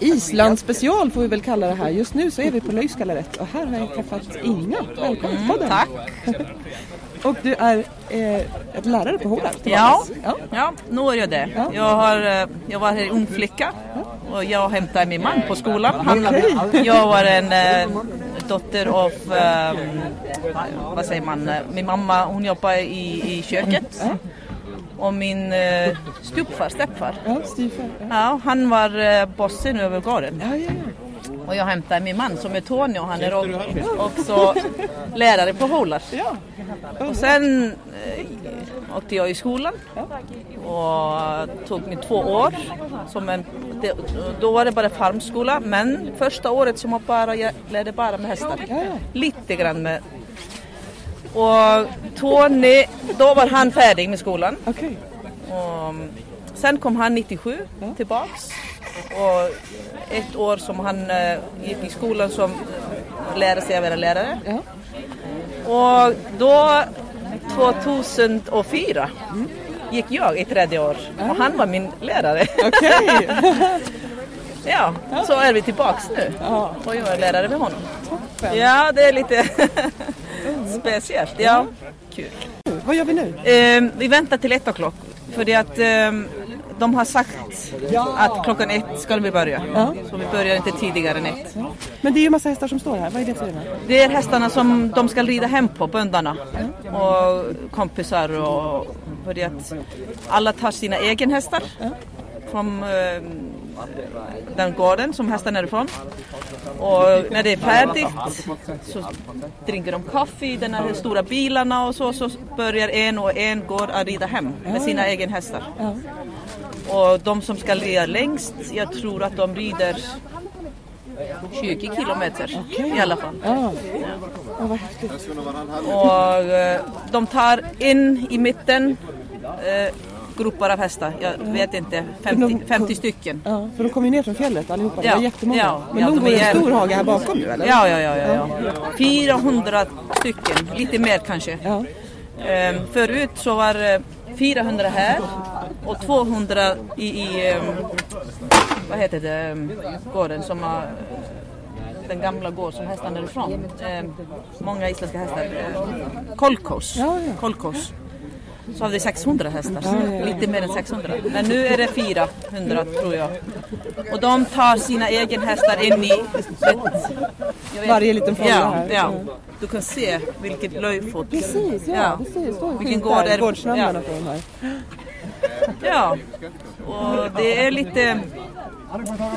Island special får vi väl kalla det här. Just nu så är vi på Löjskallaret och här har jag träffat Inga. Välkommen till podden! Tack! Och du är eh, ett lärare på Håland? Ja, ja. ja, nu är jag det. Ja. Jag, har, eh, jag var här ung flicka och jag hämtade min man på skolan. Han, Okej. Jag var en eh, dotter av, eh, vad säger man, eh, min mamma hon jobbar i, i köket. Och min eh, stupfar, steppfar, Ja, styvfar. Ja. ja, han var eh, bossen över gården. Ja, ja, Och jag hämtade min man som är Tony och han är o- också lärare på Hålar. ja. Och sen eh, åkte jag i skolan och tog mig två år. Som en, det, då var det bara farmskola men första året som jag bara, jag lärde bara med hästar. Ja, ja. Lite grann med. Och Tony, då var han färdig med skolan. Okej. Och sen kom han 97 tillbaks. Och ett år som han eh, gick i skolan som lärde sig att vara lärare. Ja. Och då 2004 gick jag i tredje år och han var min lärare. Okej. Ja, så är vi tillbaks nu Ja. och jag är lärare med honom. Toppen. Ja, det är lite speciellt. Ja, kul. Vad gör vi nu? Eh, vi väntar till ett o'clock för det att eh, de har sagt att klockan ett ska vi börja. Ja. Så vi börjar inte tidigare än ett. Men det är ju massa hästar som står här. Vad är det för ena? Det är hästarna som de ska rida hem på, bönderna och kompisar och för det att alla tar sina egen hästar från eh, den gården som hästarna är ifrån. Och när det är färdigt så dricker de kaffe i de här stora bilarna och så, så börjar en och en går att rida hem med sina egen hästar. Och de som ska rida längst, jag tror att de rider 20 kilometer i alla fall. Ja. Ja. Och eh, de tar in i mitten eh, grupper av hästar, jag vet inte, 50, 50 stycken. Ja, för de kommer ju ner från fjället allihopa. Det Ja, var jättemånga. ja, Men de de går i är en stor hage här bakom nu eller? Ja, ja, ja, ja, ja. 400 stycken, lite mer kanske. Ehm, förut så var det 400 här och 200 i, i ehm, vad heter det, ehm, gården som har den gamla gård som hästarna är ifrån. Många isländska hästar. Kolkos. Kolkos. Så hade vi 600 hästar, lite mer än 600. Men nu är det 400 tror jag. Och de tar sina egen hästar in i ett, Varje liten fålla ja, här. Ja, du kan se vilket löjfot. Precis, ja. Ja. Ju Vilken gård är gårdsnamnen Ja. på de här. Ja, och det är lite...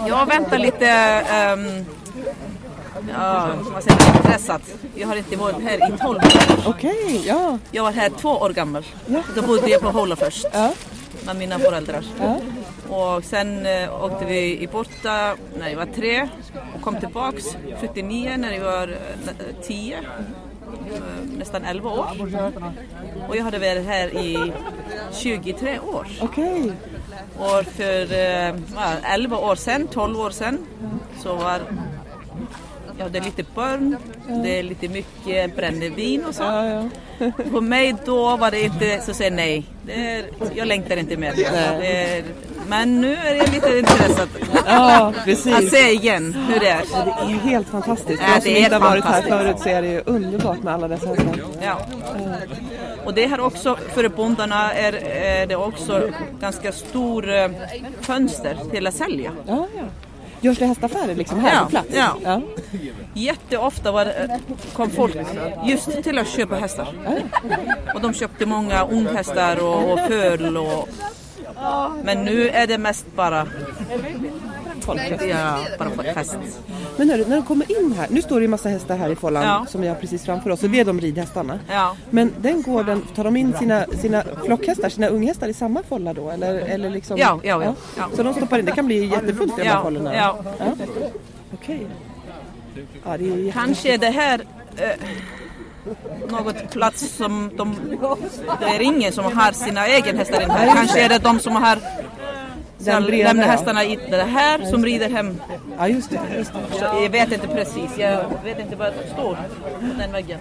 Jag väntar lite... ehm, ja, vad säger man? Stressat. Jag har inte varit här i 12 år. Okej, ja. Jag var här två år gammal. Ja. Då bodde jag på Håla först Ja. med mina föräldrar. Ja. Och sen eh, åkte vi i borta när jag var tre och kom tillbaks 79 när jag var eh, 10. eh, Nästan 11 år. Och jag hade varit här i 23 år. Okej. Och för eh, ja, 11 år sedan, 12 år sedan så var ja, det är lite barn, det är lite mycket brännvin och så. Ja, ja. För mig då var det inte så att säga nej. Är, jag längtar inte mer. Men nu är jag lite intresserad ja, precis. att se igen hur det är. Det är helt fantastiskt. Ja, oss som inte har varit här förut så är det ju underbart med alla dessa hästar. Ja. Och det här också, för bondarna är, är det också ganska stor eh, fönster till att sälja. Ja, ja. Görs det hästaffärer liksom här Ja, på plats? ja. ja. Jätteofta var, det- kom folk just till att köpa hästar. Och de köpte många unghästar och, och föl. Och, men nu är det mest bara, Folket. ja, bara fest. Men hörru, när de kommer in här, nu står det ju massa hästar här i fållan Ja. som vi har precis framför oss och det är de ridhästarna. Ja. Men den gården, tar de in sina, sina flockhästar, sina unghästar i samma fålla då? Eller, eller liksom, Ja, ja, ja, ja. Så de stoppar in, det kan bli jättefullt i de här Ja, fållorna? ja. Okej. Ja, det är ju jätte... Kanske det här eh, något plats som de, det är ingen som har sina egen hästar in här. Kanske är det de som har Den breda, lämnar ja. hästarna i det här som rider hem. Ja, just det. Just det. Så jag vet inte precis, jag vet inte vad det står på den väggen.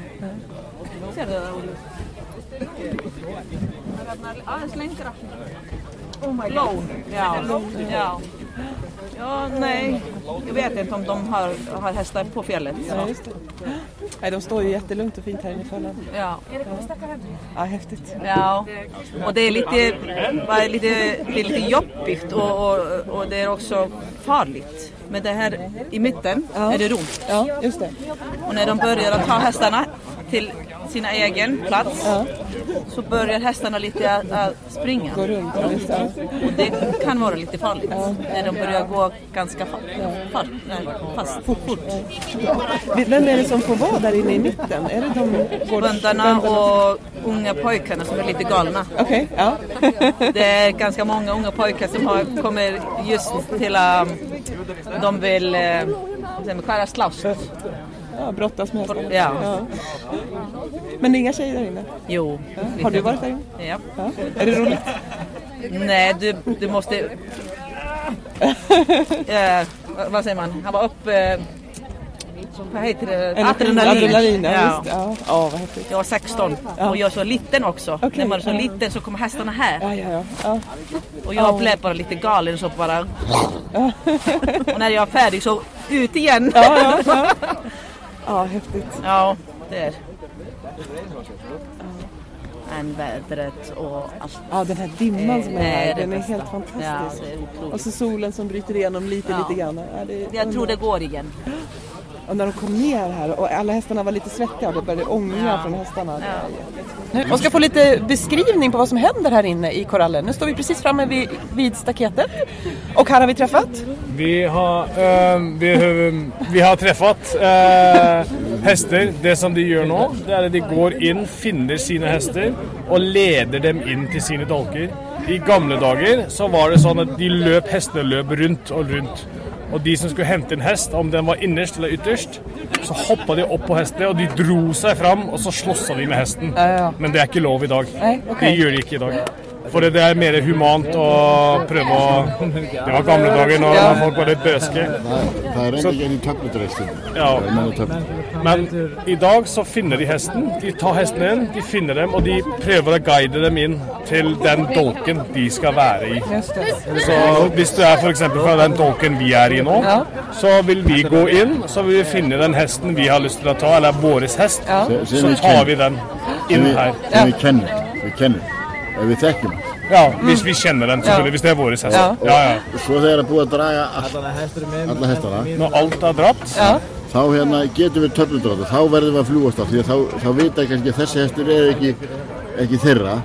Ser du det? Alldeles längre. Lån. Ja. ja. Ja, nej. Jag vet inte om de har, har hästar på fjället. Ja, just det. Nej, de står ju jättelugnt och fint här inne i fällan. Ja. Ja, häftigt. Ja, och det är lite, bara lite, det är lite jobbigt och, och, och det är också farligt. Men det här i mitten Ja. är det runt. Ja, just det. Och när de börjar att ta hästarna till sina egen plats Ja. så börjar hästarna lite att, springa. Gå runt. Ja. Och det kan vara lite farligt när de börjar gå ganska fa- fart, nej, fast, fort. Vem är det som får vara där inne i mitten? Är det de Bönderna och unga pojkarna som är lite galna. Okej, ja. Det är ganska många unga pojkar som har, kommer just till att de vill man, skära slaust. Ja brottas med hästar. Ja. Men det är inga tjejer där inne? Jo. Har du varit där inne? Ja. Ja. Är det roligt? Nej, du, du måste... eh, vad- säger man? Han var upp... Eh, vad heter det? Adrenalin, ja. Ja. Ja. ja, vad. Jag var 16 och jag är så liten också. Okej, När man är så ja. liten så kommer hästarna här. Ja, ja, ja. ja. Och jag blev bara lite galen så bara... och när jag är färdig så ut igen. Ja, ja, ja. ja, häftigt. Ja, det är. Men vädret och allt. Ja, den här dimman som är här, den är bästa. helt Ja, fantastisk. otroligt. Och så solen som bryter igenom lite, Ja. lite grann. Ja, Jag tror det går igen. Och när de kom ner här och alla hästarna var lite svettiga och det började ånga Ja. från hästarna. Ja. Ska få lite beskrivning på vad som händer här inne i korallen. Nu står vi precis framme vid, vid staketet. Och här har vi träffat. Vi har, ehm, vi, har- vi har träffat eh, hästar. Det som de gör nu, det är att de går in, finner sina hästar och leder dem in till sina dolker. I gamla dagar så var det så att de löp hästelöp runt och runt. Och de som skulle hämta en häst, om den var innerst eller ytterst, så hoppade de upp på hästen och de drog sig fram och så slåssade de med hästen. Ja, ja. Men det är inte lov idag. Nej, okej. Det gör de inte idag. For det er mer humant å prøve å Det var gamle dager når Ja. folk var litt bøske. Nei, det er egentlig en tøppeltresten. Ja. Men i dag så finner de hesten. De tar hesten inn, de finner dem, og de prøver å guide dem inn til den dolken de skal være i. Så hvis du er f.eks. fra den dolken vi er i nå, Ja. så vil vi gå inn, så vil vi finne den hesten vi har lyst til å ta, eller vår hest. Se Så tar vi den inn her. som vi kjenner. Vi kjenner. Ja, vi trekker den. Ja, hvis vi kjenner den, selvfølgelig. Hvis det er vår hest. Ja. Ja, ja. Svo þegar það er búið að draga all, alla hestana, dratt, Ja. þá hérna getum við töfludráta. Þá verðum við að fljúast af því að þá, þá vita kannski að þessi hestur er ekki, ekki þeirra,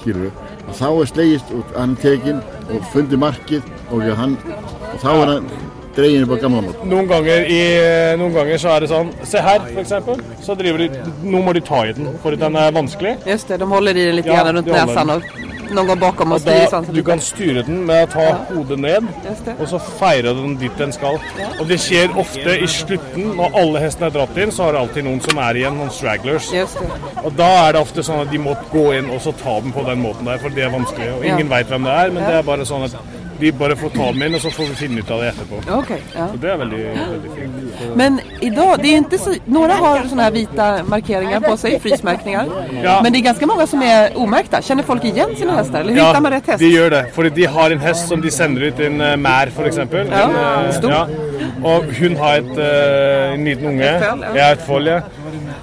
skilur þá er slegist út, hann tekinn og fundi markið og, hann, og þá er hann upp á gamla mót. Noen ganger, i, noen ganger så er det sånn Se her, eksempel. Så driver de Nå må de ta i den, for den er vanskelig. Just det, de håller i den lite Ja, grann runt de håller näsan och någon bakom och Og styr i da, svansen du kan styre den med å ta hodet ned, og så feire den dit den skal. Og det skjer ofte i slutten, når alle hestene er dratt inn, så har det alltid noen som er igjen, noen stragglers. Just det. Og da er det ofte sånn at de må gå inn og så ta dem på den måten der, for det er vanskelig. Og ingen Ja. vet hvem det er, men det er bare sånn at de bare får ta inn, og så får vi finne ut av det etterpå. Okej, ja. Så det er veldig, veldig fint. Men idag, det är inte så, några har såna här vita markeringar på sig, frysmärkningar. Ja. Men det är ganska många som är omärkta. Känner folk igen sina hästar? Eller hur hittar man rätt häst? de gjør det. For de har en hest som de sender ut, en uh, mær f.eks. Ja, stor. ja. Og hun har et, eh, en liten unge. Et føll, ja. ja. et føll, ja.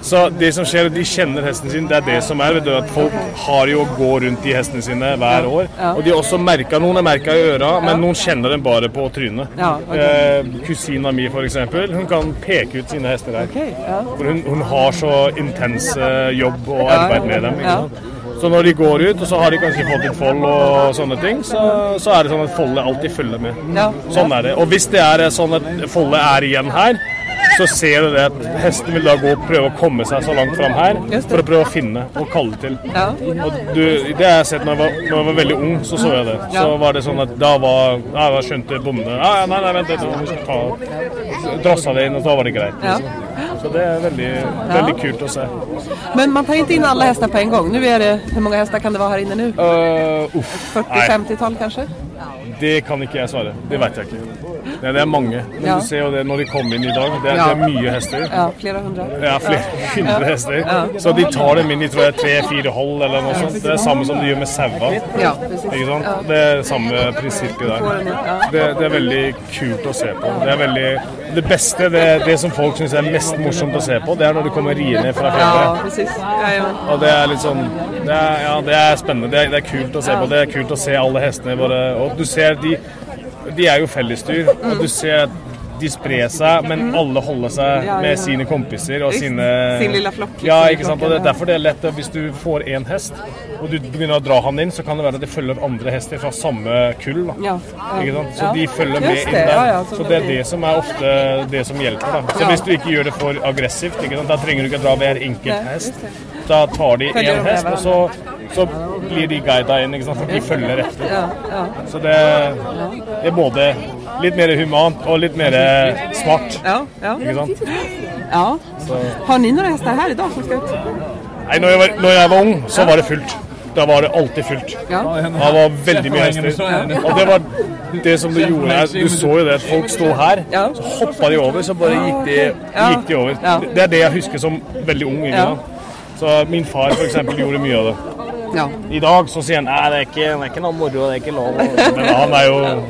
Så det som skjer, de kjenner hesten sin. Det er det som er. Vet du, at folk har jo å gå rundt de hestene sine hver år. Ja. Og de er også merka, noen er merka i øra, men noen kjenner dem bare på trynet. Ja, ok. eh, kusina mi f.eks. Hun kan peke ut sine hester. Okej, ja. For hun, hun har så intens eh, jobb og Ja, arbeid med dem. Ikke ja. sant? Så når de går ut, og så har de kanskje fått et fold og sånne ting, så, så er det sånn at foldet alltid følger med. Ja. Sånn er det. Og hvis det er sånn at foldet er igjen her, så ser du det at hesten vil da gå og prøve å komme seg så langt fram her for å prøve å finne og kalle til. Ja. Og du, det har jeg sett når jeg, var, når jeg var veldig ung, så så jeg det. Så var det sånn at da var ja, da skjønte bonden ja, ja, Nei, nei, vent litt, Drossa det inn, og så var det greit. Ja. Så det är väldigt, väldigt kul att se. Men man tar inte in alla hästar på en gång. Nu är det, hur många hästar kan det vara här inne nu? Uh, uff, nej. 40-50-tal kanske? Det kan ikke jeg svare. Det vet jeg ikke. Det, det er mange. Men Ja. du ser jo det når de kom inn i dag. Det er, Ja. det er mye hester. Ja, flera hundra. Ja, flere hundre hester. Så de tar dem inn i tror jeg tre-fire hold eller noe sånt. Det er samme som de gjør med sauer. Ja, precis. Ikke sant? Det er samme prinsippet der. Ja. Det, det er veldig kult å se på. Det er veldig Det beste, det, det som folk syns er mest morsomt å se på, det er når de kommer riende fra Ja, fjellet. Jajamän. Og det er litt sånn det er, Ja, det er spennende. Det er, det er kult å se på. Det er kult å se alle hestene bare Og du ser de De er jo fellesdyr, og du ser at de sprer seg, men alle holder seg Mm. Ja, ja. med sine kompiser og sine sin lilla flock, liksom, Ja, ikke sant. Og det er derfor det er lett hvis du får én hest, og du begynner å dra han inn, så kan det være at det følger andre hester fra samme kull. Ja. Ikke sant? Så de følger med inn der. så det er det som er ofte det som hjelper. da. Så hvis du ikke gjør det for aggressivt, da trenger du ikke dra hver enkelt hest. Da tar de én hest, og så, så blir de guida inn, ikke sant? for de følger etter. Ja, ja. Så det er både litt mer humant og litt mer smart. Ja, ja. Ikke sant? ja. Har ni några hästar här idag som ska ut? Nei, når jeg, var, når jeg var ung, så var det fullt. Da var det alltid fullt. Ja. Det var veldig mye hester. Og det var det som det gjorde her. Du så jo det at folk sto her, så hoppa de over, så bare gikk de, gikk de over. Det er det jeg husker som veldig ung. Ikke sant? Så min far eksempel gjorde mye av det. Ja. I dag så sier han nei, det er det er ikke noe moro, det er ikke lov. Men han er jo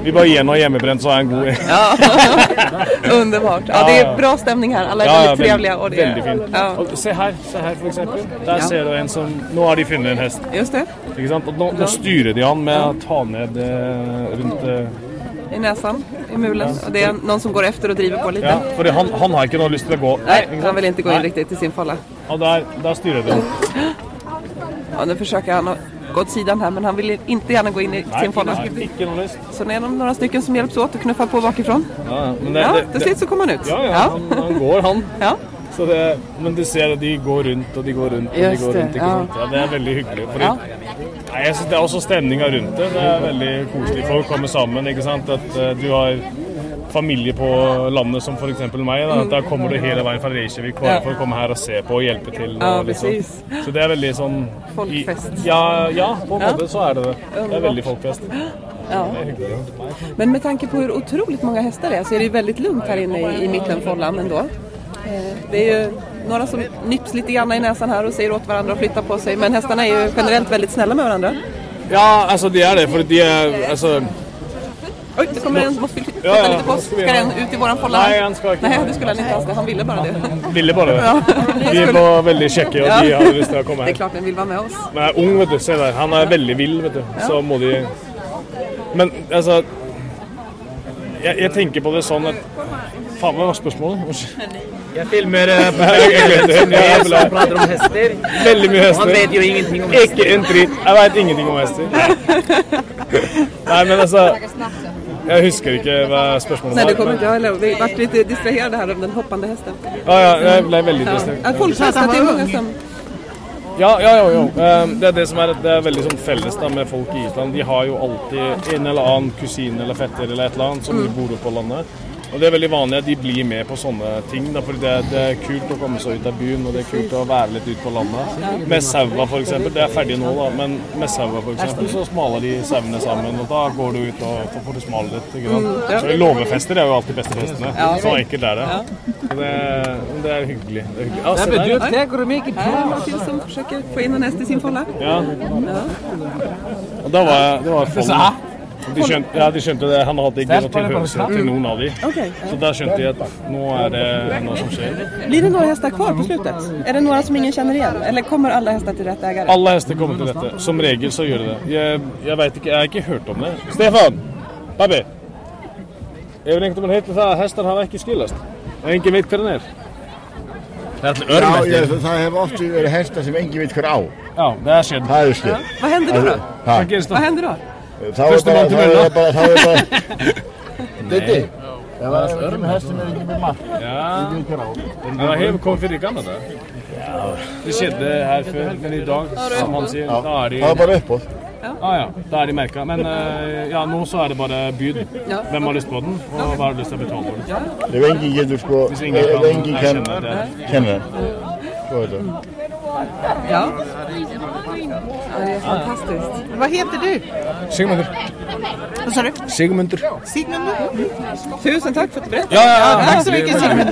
Vi bare gir noe hjemmebrent, så er han god. Underbart. Ja, det är bra stämning här. Alla är väldigt trevliga. Och det, veldig fint. Ja, Og se her, se her for eksempel. Der Ja. ser du en som Nå har de funnet en hest. just det. Ikke sant? Og nå, nå styrer de han med å ta ned eh, rundt eh, I näsan, i mulen. Och det är någon som går efter och driver på lite. Ja, for han, han har noe lyst til å gå. Nej, han vill inte gå in Nei. riktigt i sin fålla. Og der, der styrer de. Ja, nu försöker han gå åt sidan här men han vill inte gärna gå in i sin fålla. Så det är de några stycken som hjälps åt och knuffar på bakifrån. Ja, ja, men det, Ja, det, till det, slut så kommer han ut. ja, ja, han, han går, han. Ja. Så det, men du ser at de går rundt og de går rundt og de Just går det, rundt. Ikke ja. Ja, det veldig hyggelig. Fordi, Ja. synes Det er også stemninga rundt det. Det er veldig koselig. Folk kommer sammen. ikke sant? At eh, du har familie på landet som f.eks. meg. Da. Der kommer du hele veien fra Reykjavik bare. Ja. for å komme her og se på og hjelpe til. Ja, og liksom. precis. Så det er veldig sånn i- Folkfest. Ja, ja, på en Ja. måte så er det det. Det er veldig folkfest. Ja. Det ja. Men med tanke på hur otroligt många hästar det är så är det ju väldigt lugnt här inne i, i mittenfållan ändå. Eh, Det är ju några som nyps lite grann i näsan här och säger åt varandra och flyttar på sig. Men hästarna är ju generellt väldigt snälla med varandra. Ja, altså de er det. For de er altså Oj, det kommer en flytta Ja, ja, lite på oss. ska vi den ut i våran fålla? Nej, han ska inte. Nej, det skulle han inte alls. Han ville bara det. ville bare det. De er bare veldig kjekke, og de har lyst til å komme Det är klart den vill vara med oss. Men han er ung, vet du. Se der. Han er veldig vill, vet du. Så må de Men altså jeg, jeg tenker på det sånn at Faen, hva var spørsmålet? Jeg filmer eh, som prater om hester. Veldig mye Han vet jo ingenting om hester. Ikke en dritt. Jeg veit ingenting om hester. Nei, men altså Jeg husker ikke hva spørsmålet Nej, var. det kommer inte jag heller. Vi vart lite distraherade här av den hoppande hästen. Ja, ja, jeg ble veldig distrahert. Ja, Folkfest, att det är många som... Ja, ja, jo, jo. Eh, Det er det som er, det er veldig sånn felles da, med folk i Island. De har jo alltid en eller annen kusine eller fetter eller et eller annet som Mm. bor oppe på landet. Og det er veldig vanlig at de blir med på sånne ting. Da, for det, det er kult å komme seg ut av byen, og det er kult å være litt ute på landet. Med saua f.eks. Det er ferdig nå, da, men med saua f.eks. så smaler de sauene sammen, og da går du ut og så får du smale litt. Ja. Så låvefester er jo alltid beste festene. Ja. Så enkelt er det. Det, det er hyggelig. Det er hyggelig. Ja, se Men du, det går mycket Här är bra. några till som försöker få in en häst i sin fålla. Ja. Og da var jeg Det var Follen. De skjønte, ja, de skjønte det. Han hadde ikke noe tilhørighet til noen av de. Okej. Så da skjønte de at nå er det noe som skjer. Blir det några hästar kvar på slutet? Är det några som ingen känner igen? Eller kommer alla hästar till rätt ägare? Alle hester kommer til dette. Som regel så gjør de det. Jeg, jeg vet ikke, jeg har ikke hørt om det. Stefan! Babi! Hefur einhvern veginn heitt það að hestar hafa ekki skilast? Og engin veit hver hann er? Det är Já, ég, það hefur oft verið hestar sem engin veit hver á. Ja, det er skjedd. Það er skil. Vad händer då? då? Hvað gerist Vad það? händer då? Þá er þá er bara, þá er bara... Diddi, ef það er öðrum hest sem er ekki með Ja, á. men det har kommet fyrir i gamla dager. Det skjedde her før, men i dag, som han sier, da er de Það er bara uppåt. Ah, ja, da er de merka. Men eh, ja, nå så er det bare byd. Ja. Hvem har lyst på den, og hva har du lyst til å betale for den? Ef enginn getur sko, Hvis ingen kan kan det. kenna den. Ja. ja, det är fantastiskt. Vad heter du? Sigmundur. Vad sa du? Sigmundur. Sigmund? Tusen tack för att du berättade. Ja, ja, ja. Tack så mycket Sigmund.